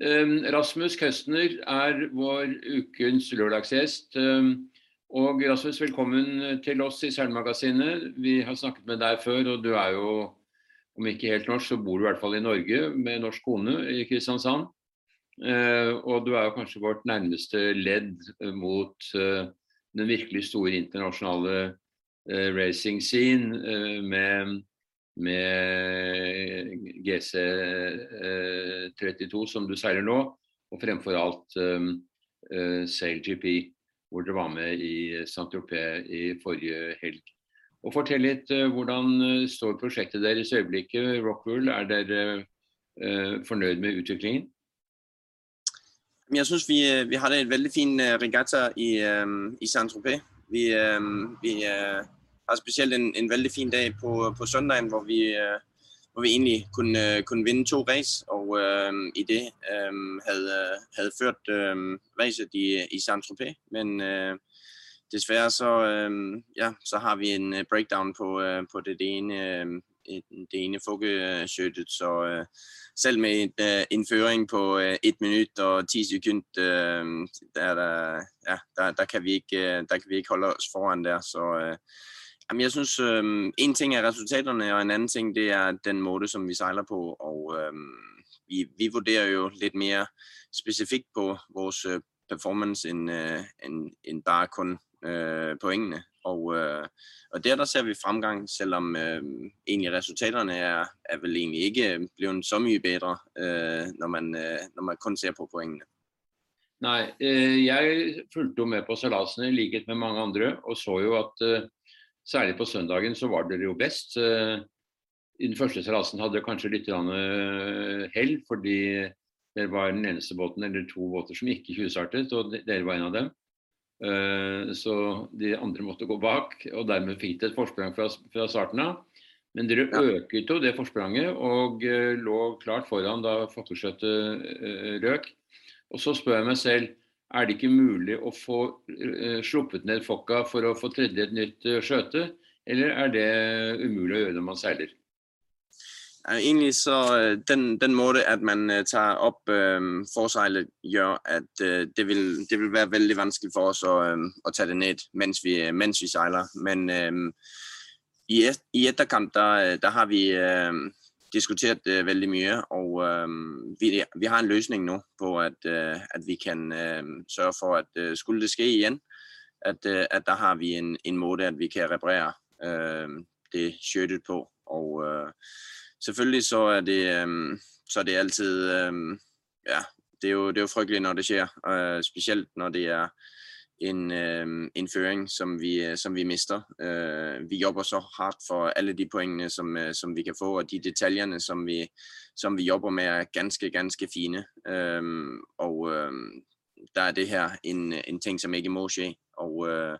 Ehm, Rasmus Køstner er vår ukens lørdagsgjest. Ehm, og Rasmus, velkommen til oss i Seilmagasinet. Vi har snakket med deg før, og du er jo, om ikke helt norsk, så bor du i hvert fall i Norge med norsk kone i Kristiansand. Ehm, og du er jo kanskje vårt nærmeste ledd mot eh, den virkelig store internasjonale eh, racing scene eh, med med eh, GC32 eh, som du seiler nå, og fremfor alt eh, um, uh, SailGP, hvor dere var med i Saint-Tropez i forrige helg. Og Fortell litt uh, hvordan står prosjektet deres i øyeblikket. Rockwool, er dere uh, fornøyd med utviklingen? Jeg synes vi, vi har det et veldig fin regatta i, um, i Saint-Tropez. Vi, um, vi uh, har specielt en, en veldig fin dag på, på søndagen, hvor vi, øh, hvor vi egentlig kunne, øh, kunne vinde to race, og øh, i det øh, havde, havde ført øh, racet i, i Saint-Tropez. Men øh, desværre så, øh, ja, så har vi en øh, breakdown på, øh, på det, det ene, øh, det ene fukkeskøttet, så øh, selv med et, øh, en føring på øh, 1 minut og 10 sekunder, øh, der, der, ja, der, der, kan vi ikke, øh, der kan vi ikke holde os foran der, så øh, Jamen, jeg synes, øh, en ting er resultaterne, og en anden ting, det er den måde, som vi sejler på. Og øh, vi, vi vurderer jo lidt mere specifikt på vores øh, performance, end, øh, end, end bare kun øh, pointene. Og, øh, og der, der ser vi fremgang, selvom øh, egentlig resultaterne er, er vel egentlig ikke blevet så mye bedre, øh, når, man, øh, når man kun ser på pointene. Nej, øh, jeg fulgte med på salasene i likhet med mange andre, og så jo at øh, Særlig på søndagen så var dere jo best. Eh, I den første seilasen hadde dere kanskje litt eh, hell, fordi dere var den eneste båten eller to båter som ikke tjuvstartet, og dere var en av dem. Eh, så de andre måtte gå bak, og dermed fikk dere et forsprang fra, fra starten av. Men dere ja. øket jo det forspranget og lå klart foran da fokkeskjøttet røk. Og så spør jeg meg selv er det ikke mulig å få uh, sluppet ned fokka for å få tredje et nytt uh, skjøte, eller er det umulig å gjøre når man seiler? Egentlig så eh, den, den måde, at man tager op øh, forsejlet, gør, at øh, det, vil, det vil være veldig vanskeligt for os at, øh, at tage det ned, mens vi, øh, mens vi sejler. Men øhm, øh, i, i etterkamp, der, der har vi øh, diskuteret øh, det veldig mye, og øh, vi, vi har en løsning nu på, at, øh, at vi kan øh, sørge for, at øh, skulle det ske igen, at, øh, at der har vi en, en måde, at vi kan reparere øh, det shirtet på. Og øh, selvfølgelig så er det, øh, så er det altid, øh, ja, det er, jo, det er jo frygteligt, når det sker, øh, specielt når det er en, øh, en føring, som vi, øh, som vi mister. Øh, vi jobber så hardt for alle de pointene, som, øh, som vi kan få, og de detaljerne, som vi, som vi jobber med, er ganske, ganske fine. Øh, og øh, der er det her en, en ting, som ikke må ske. Og øh,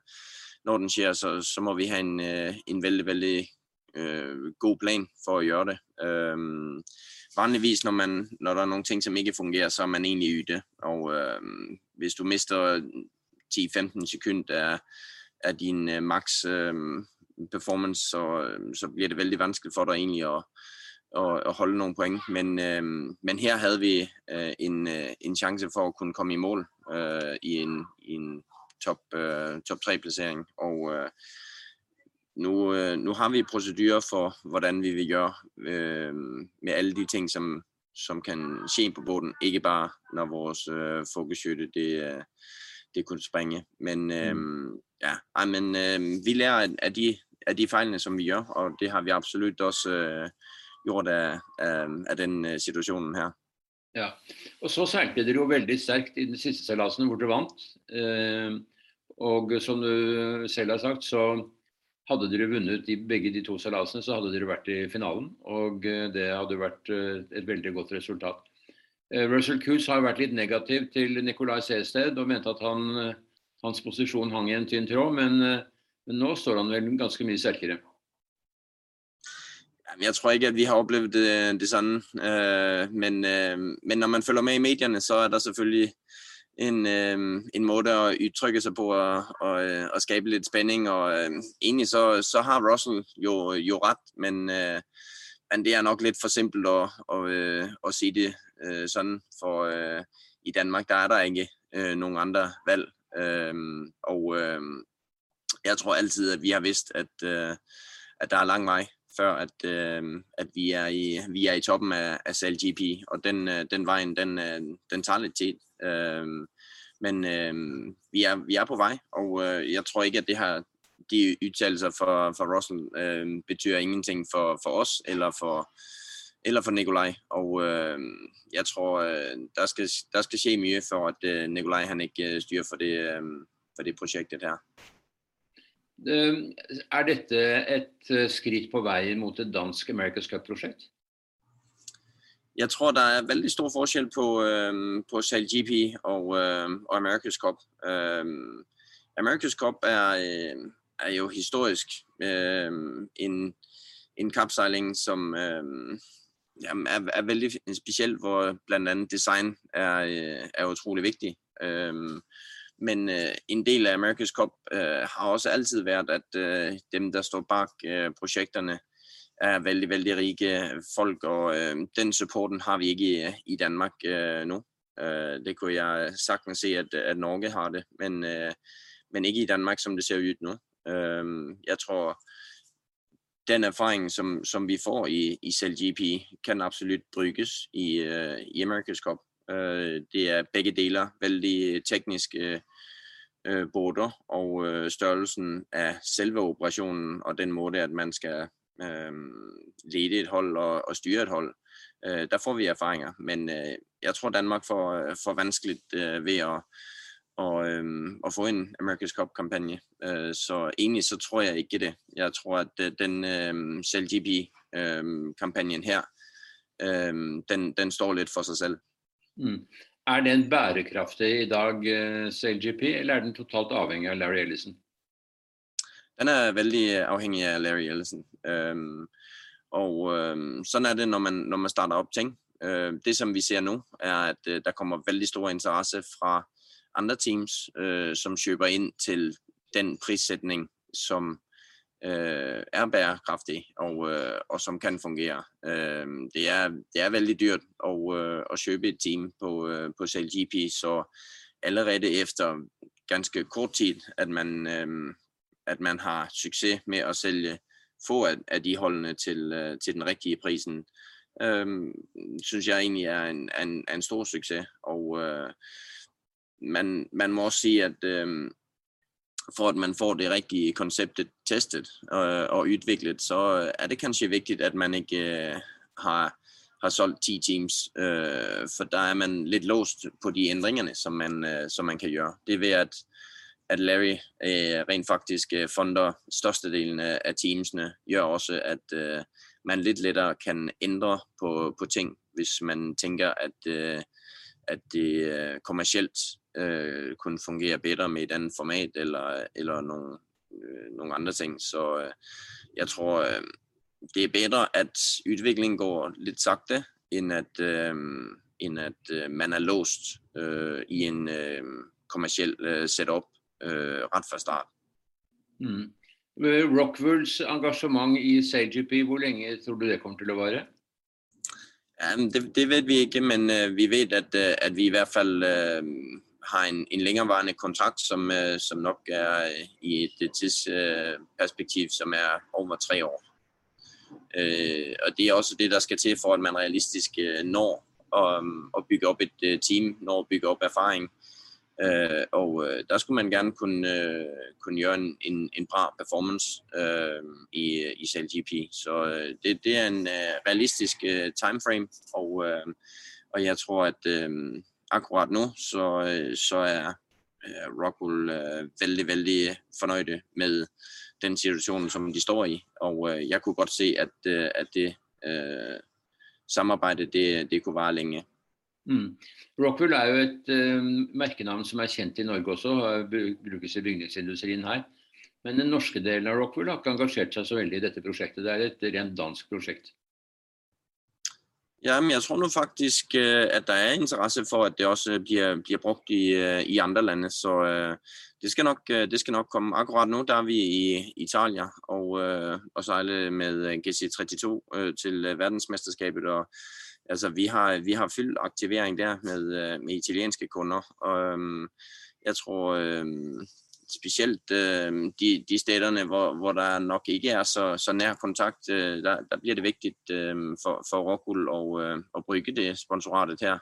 når den sker, så, så må vi have en, øh, en vældig, vældig øh, god plan for at gøre det. Øh, vanligvis, når, man, når der er nogle ting, som ikke fungerer, så er man egentlig yde. Og øh, hvis du mister 10-15 sekunder af, af din uh, max uh, performance, så, øh, så bliver det vældig vanskeligt for dig egentlig at, at, at holde nogle point. Men, uh, men her havde vi uh, en, uh, en chance for at kunne komme i mål uh, i en, i en top, uh, top 3 placering. Og uh, nu, uh, nu har vi procedurer for, hvordan vi vil gøre uh, med alle de ting, som, som kan ske på båden. Ikke bare når vores øh, fokusskytte det, øh, det kunne springe. Men øh, ja, ej, men øh, vi lærer af de, af de fejlene, som vi gør, og det har vi absolut også øh, gjort af, af, af den øh, situationen her. Ja, og så seilte dere jo veldig sterkt i den sidste seilasen hvor dere vant. Eh, og som du selv har sagt, så hadde dere vunnet i begge de to seilasene, så hadde dere vært i finalen. Og det hadde vært et veldig godt resultat. Eh, Russell Coos har vært litt negativ til Nicolai Seested og mente at han, eh, hans posisjon hang i en tynn tråd, men, eh, men nå står han vel ganske mye sterkere. Jeg tror ikke, at vi har oplevet det, det sådan, men, men når man følger med i medierne, så er der selvfølgelig en, en måde at udtrykke sig på og, og, og skabe lidt spænding, og egentlig så, så har Russell jo, jo ret, men men det er nok lidt for simpelt at, at, øh, at sige det øh, sådan, for øh, i Danmark der er der ikke øh, nogen andre valg. Øh, og øh, jeg tror altid, at vi har vidst, at, øh, at der er lang vej før, at, øh, at vi, er i, vi er i toppen af, af SalGP, og den, øh, den vejen, den, øh, den tager lidt tid. Øh, men øh, vi, er, vi er på vej, og øh, jeg tror ikke, at det har de udtalelser for, for Russell øh, betyder ingenting for, for os eller for, eller for Nikolaj. Og øh, jeg tror, øh, der, skal, der skal ske mye for, at øh, Nikolaj han ikke øh, styrer for det, øh, for det projektet her. Øh, er dette et øh, skridt på vejen mot et dansk America's Cup-projekt? Jeg tror, der er veldig stor forskel på, øh, på GP og, øh, og America's Cup. Øh, America's Cup er, øh, er jo historisk øh, en, en kapsejling, som øh, jamen, er, er vældig speciel, hvor blandt andet design er, øh, er utrolig vigtig. Øh, men øh, en del af America's Cup øh, har også altid været, at øh, dem, der står bag øh, projekterne, er vældig, vældig rige folk, og øh, den supporten har vi ikke i, i Danmark øh, nu. Øh, det kunne jeg sagtens se, at, at Norge har det, men, øh, men ikke i Danmark, som det ser ud nu. Øh, jeg tror, den erfaring, som, som vi får i, i GP, kan absolut bruges i, øh, i America's Cup. Øh, det er begge deler vældig teknisk øh, øh, border og øh, størrelsen af selve operationen og den måde, at man skal øh, lede et hold og, og styre et hold. Øh, der får vi erfaringer, men øh, jeg tror Danmark får, øh, får vanskeligt øh, ved at, og, øh, at få en America's Cup-kampagne. Øh, så egentlig så tror jeg ikke det. Jeg tror, at øh, den øh, CLGB-kampagnen øh, her, øh, den, den står lidt for sig selv. Mm. Er den bærekraftig i dag, uh, SailGP, eller er den totalt afhængig af Larry Ellison? Den er vældig afhængig af Larry Ellison. Øhm, og øhm, sådan er det, når man, når man starter op ting. Øh, det, som vi ser nu, er, at øh, der kommer vældig stor interesse fra andre teams, øh, som køber ind til den prissætning, som øh, er bærekraftig og, øh, og som kan fungere. Øh, det, er, det er vældig dyrt at, øh, at købe et team på, øh, på GP, så allerede efter ganske kort tid, at man, øh, at man har succes med at sælge få af, af de holdene til, øh, til den rigtige prisen, øh, synes jeg egentlig er en, en, en stor succes. Og øh, man, man må også sige, at øh, for at man får det rigtige konceptet testet og, og udviklet, så er det kanskje vigtigt, at man ikke øh, har, har solgt 10 teams, øh, for der er man lidt låst på de ændringerne, som man, øh, som man kan gøre. Det er ved, at, at Larry øh, rent faktisk øh, fonder størstedelen af, af teamsene, gør også, at øh, man lidt lettere kan ændre på, på ting, hvis man tænker, at, øh, at det øh, kommercielt øh, kunne fungere bedre med et andet format eller, eller nogle, øh, nogle andre ting. Så øh, jeg tror, øh, det er bedre, at udviklingen går lidt sagte, end at, øh, end at øh, man er låst øh, i en øh, kommersiel øh, setup øh, ret fra start. Mm. Rockwools engagement i CGP, hvor længe tror du det kommer til at være? Ja, det, det ved vi ikke, men øh, vi ved, at, øh, at vi i hvert fald øh, har en, en længerevarende kontrakt, som, øh, som nok er øh, i et tidsperspektiv, øh, som er over tre år. Øh, og det er også det, der skal til for, at man realistisk øh, når at, at bygge op et øh, team, når at bygge op erfaring. Øh, og øh, der skulle man gerne kunne, øh, kunne gøre en, en, en bra performance øh, i, i CLGP. Så øh, det, det er en øh, realistisk øh, timeframe, og, øh, og jeg tror, at øh, akkurat nu, så, øh, så er øh, Rockwool øh, vældig, vældig fornøjde med den situation, som de står i. Og øh, jeg kunne godt se, at, øh, at det øh, samarbejde, det, det kunne vare længe. Mm. Rockwool er jo et uh, merkenavn som er kjent i Norge også, og brukes i bygningsindustrien her. Men den norske delen av Rockwool har ikke engasjert seg så veldig i dette prosjektet. Det er et rent dansk prosjekt. Jamen, jeg tror nu faktisk, eh, at der er interesse for, at det også bliver, bliver brugt i, eh, i andre lande, så øh, det, skal nok, det skal nok komme. Akkurat nu, der er vi i Italien og, og sejle med GC32 til verdensmesterskabet, og altså, vi har, vi har fyldt aktivering der med, øh, med italienske kunder, og øhm, jeg tror, øhm, specielt øh, de, de stederne, hvor, hvor der nok ikke er så, så nær kontakt, øh, der, der bliver det vigtigt øh, for, for Rockwool og, øh, at brygge det sponsoratet her.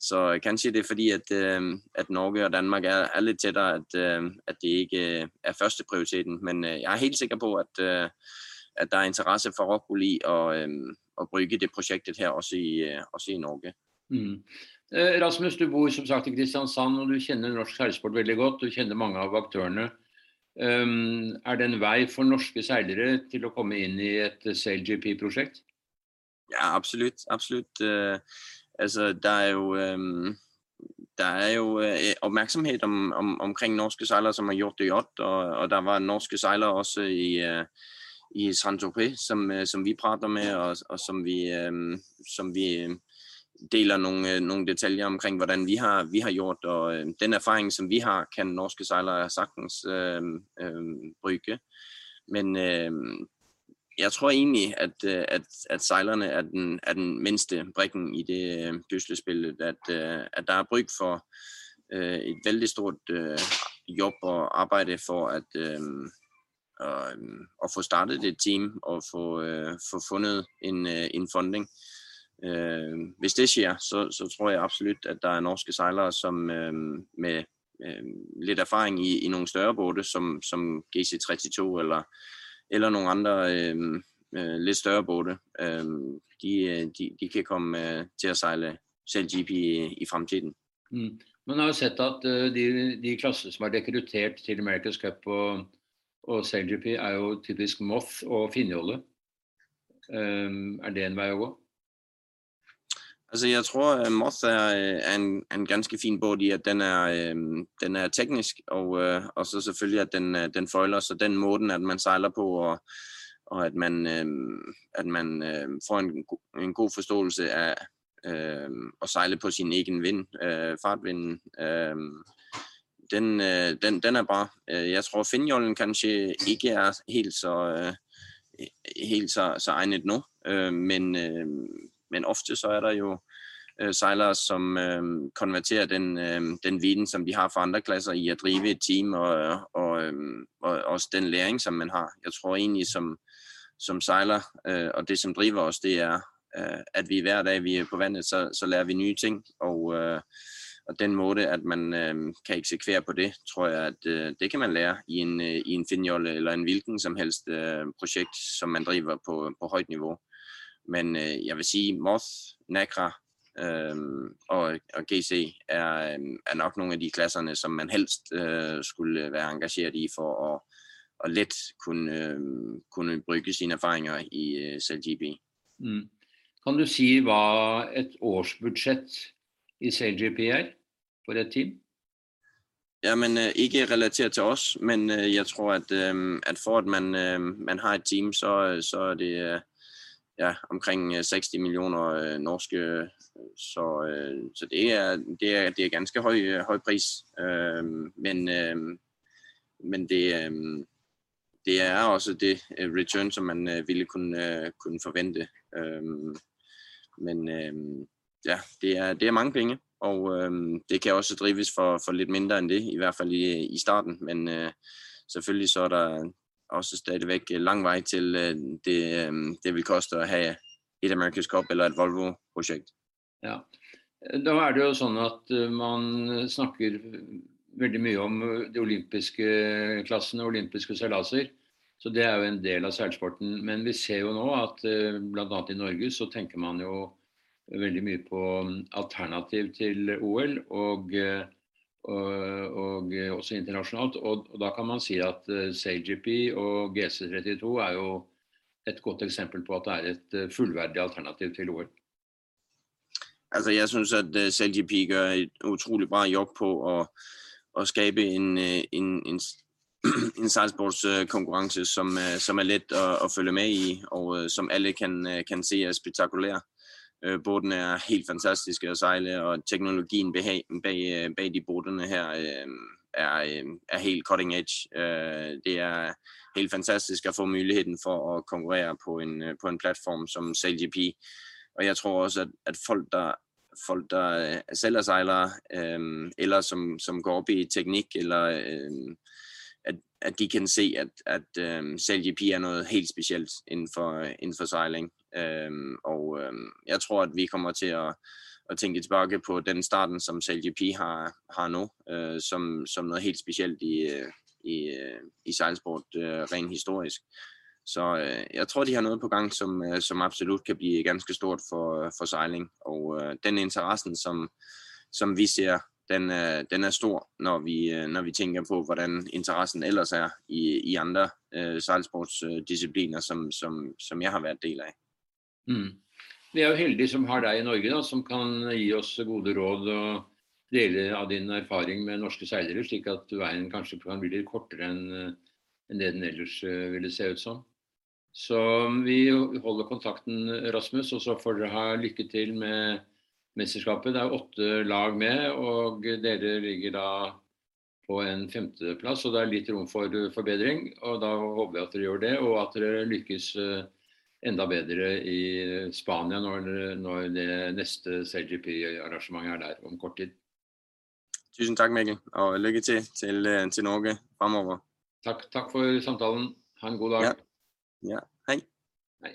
Så kanskje det er fordi, at, øh, at Norge og Danmark er, er lidt tættere, at, øh, at det ikke øh, er første prioriteten. Men øh, jeg er helt sikker på, at, øh, at der er interesse for Rockwool at, øh, at brygge det projektet her også i, øh, også i Norge. Mm. Eh, Rasmus, du bor som sagt i Kristiansand, og du kjenner norsk seilsport veldig godt. Du kjenner mange av aktørene. Um, er det en vei for norske seilere til å komme inn i et SailGP-prosjekt? Ja, absolutt. absolutt. Uh, altså, der er jo, um, der er jo uh, oppmerksomhet om, om, omkring norske seilere som har gjort det godt. Og, og der var norske seilere også i, uh, i Saint-Tropez som, øh, som, vi prater med, og, og som vi, øh, som vi øh, deler nogle, øh, nogle detaljer omkring, hvordan vi har, vi har gjort, og øh, den erfaring, som vi har, kan norske sejlere sagtens øh, øh, brygge. Men øh, jeg tror egentlig, at, øh, at, at sejlerne er den, er den mindste brikken i det øh, puslespil, at, øh, at der er bryg for øh, et vældig stort øh, job og arbejde for at, øh, at, at øhm, få startet et team og få, øh, få fundet en, øh, en funding. Øh, hvis det sker, så, så tror jeg absolut, at der er norske sejlere, som øh, med øh, lidt erfaring i, i nogle større både, som, som GC32 eller, eller nogle andre øh, øh, lidt større både, øhm, øh, de, de, de kan komme øh, til at sejle selv GP i, i fremtiden. Mm. Man har jo sett at uh, de, de klasser som er rekruttert til America's Cup og, og SailGP, er jo typisk Moth og finjolle. Um, ehm, er det en vei å gå? Altså, jeg tror, at Moth er, øh, er, en, en ganske fin båd i, at den er, øh, den er teknisk, og, øh, og så selvfølgelig, at den, øh, den føjler så den måden, at man sejler på, og, og at man, øh, at man øh, får en, en god forståelse af øh, at sejle på sin egen vind, øh, fartvinden. Øh, den, øh, den, den er bare. Øh, jeg tror, Finjollen kanskje ikke er helt så, øh, helt så, så egnet nu, øh, men øh, men ofte så er der jo øh, sejlere, som øh, konverterer den, øh, den viden, som de har fra andre klasser i at drive et team, og, og, øh, og også den læring, som man har. Jeg tror egentlig, som, som sejler, øh, og det som driver os, det er, øh, at vi hver dag, vi er på vandet, så, så lærer vi nye ting, og, øh, og den måde, at man øh, kan eksekvere på det, tror jeg, at øh, det kan man lære i en, øh, i en finjolle eller en hvilken som helst øh, projekt, som man driver på, på højt niveau. Men øh, jeg vil sige, Moth, Nakra øh, og, og GC er, øh, er nok nogle af de klasserne, som man helst øh, skulle være engageret i for at, og let kunne, øh, kunne brygge sine erfaringer i øh, SailGP. Mm. Kan du sige, hvad et årsbudget i SailGP er for et team? Jamen, øh, ikke relateret til os, men øh, jeg tror, at, øh, at for at man, øh, man har et team, så, så er det... Øh, ja, omkring øh, 60 millioner øh, norske, øh, så, øh, så det, er, det, er, det er ganske høj, øh, høj pris. Øh, men øh, men det, øh, det er også det øh, return, som man øh, ville kunne, øh, kunne forvente. Øh, men øh, ja, det er, det er mange penge, og øh, det kan også drives for, for lidt mindre end det, i hvert fald i, i starten. Men øh, selvfølgelig så er der, også stadigvæk øh, lang vej til øh, det, øh, det vil koste at have et America's Cup eller et Volvo-projekt. Ja, da er det jo sånn at øh, man snakker veldig mye om øh, de olympiske klassene, olympiske seilaser. Så det er jo en del av seilsporten. Men vi ser jo nå at bl.a. i Norge så tenker man jo veldig mye på um, alternativ til OL. Uh, og og, og også internasjonalt. Og, og, da kan man si at uh, og GC32 er jo et godt eksempel på at det er et uh, fullverdig alternativ til OL. Altså, jeg synes, at uh, SailGP gør et utrolig bra jobb på å, å skape en, en, en, en sejlsportskonkurrence, som, som er let at, at følge med i, og som alle kan, kan se er spektakulær. Øh, båden er helt fantastiske at sejle, og teknologien bag, bag, øh, bag de bådene her øh, er, øh, er helt cutting edge. Øh, det er helt fantastisk at få muligheden for at konkurrere på en, øh, på en platform som SailGP. Og jeg tror også, at, at folk, der folk, der øh, selv er sejlere, øh, eller som, som går op i teknik, eller øh, at, at de kan se, at, at øh, SailGP er noget helt specielt inden for, øh, inden for sejling. Øh, og øhm, jeg tror, at vi kommer til at, at tænke tilbage på den starten, som CLGP har, har nu, øh, som, som noget helt specielt i, øh, i, øh, i sejlsport, øh, rent historisk. Så øh, jeg tror, de har noget på gang, som, øh, som absolut kan blive ganske stort for, for sejling. Og øh, den interessen, som, som vi ser, den, øh, den er stor, når vi, øh, når vi tænker på, hvordan interessen ellers er i, i andre øh, sejlsportsdiscipliner, som, som, som jeg har været del af. Mm. Vi er jo heldige som har dig i Norge, da, som kan gi oss gode råd og dele av din erfaring med norske seilere, slik at veien kanskje kan bli litt kortere enn en det den ellers eh, ville se ut som. Så um, vi holder kontakten, Rasmus, og så får dere ha lykke til med mesterskapet. Det er åtte lag med, og dere ligger da på en femteplass. Og det er litt rom for forbedring. Og da håper vi at dere gjør det, og at dere lykkes eh, enda bedre i Spania når, når det neste CGP-arrangementet er der om kort tid. Tusind tak Mikkel, og lykke til til, eh, til Norge fremover. Takk, takk for samtalen. Ha en god dag. Ja. Ja, hej. Hej.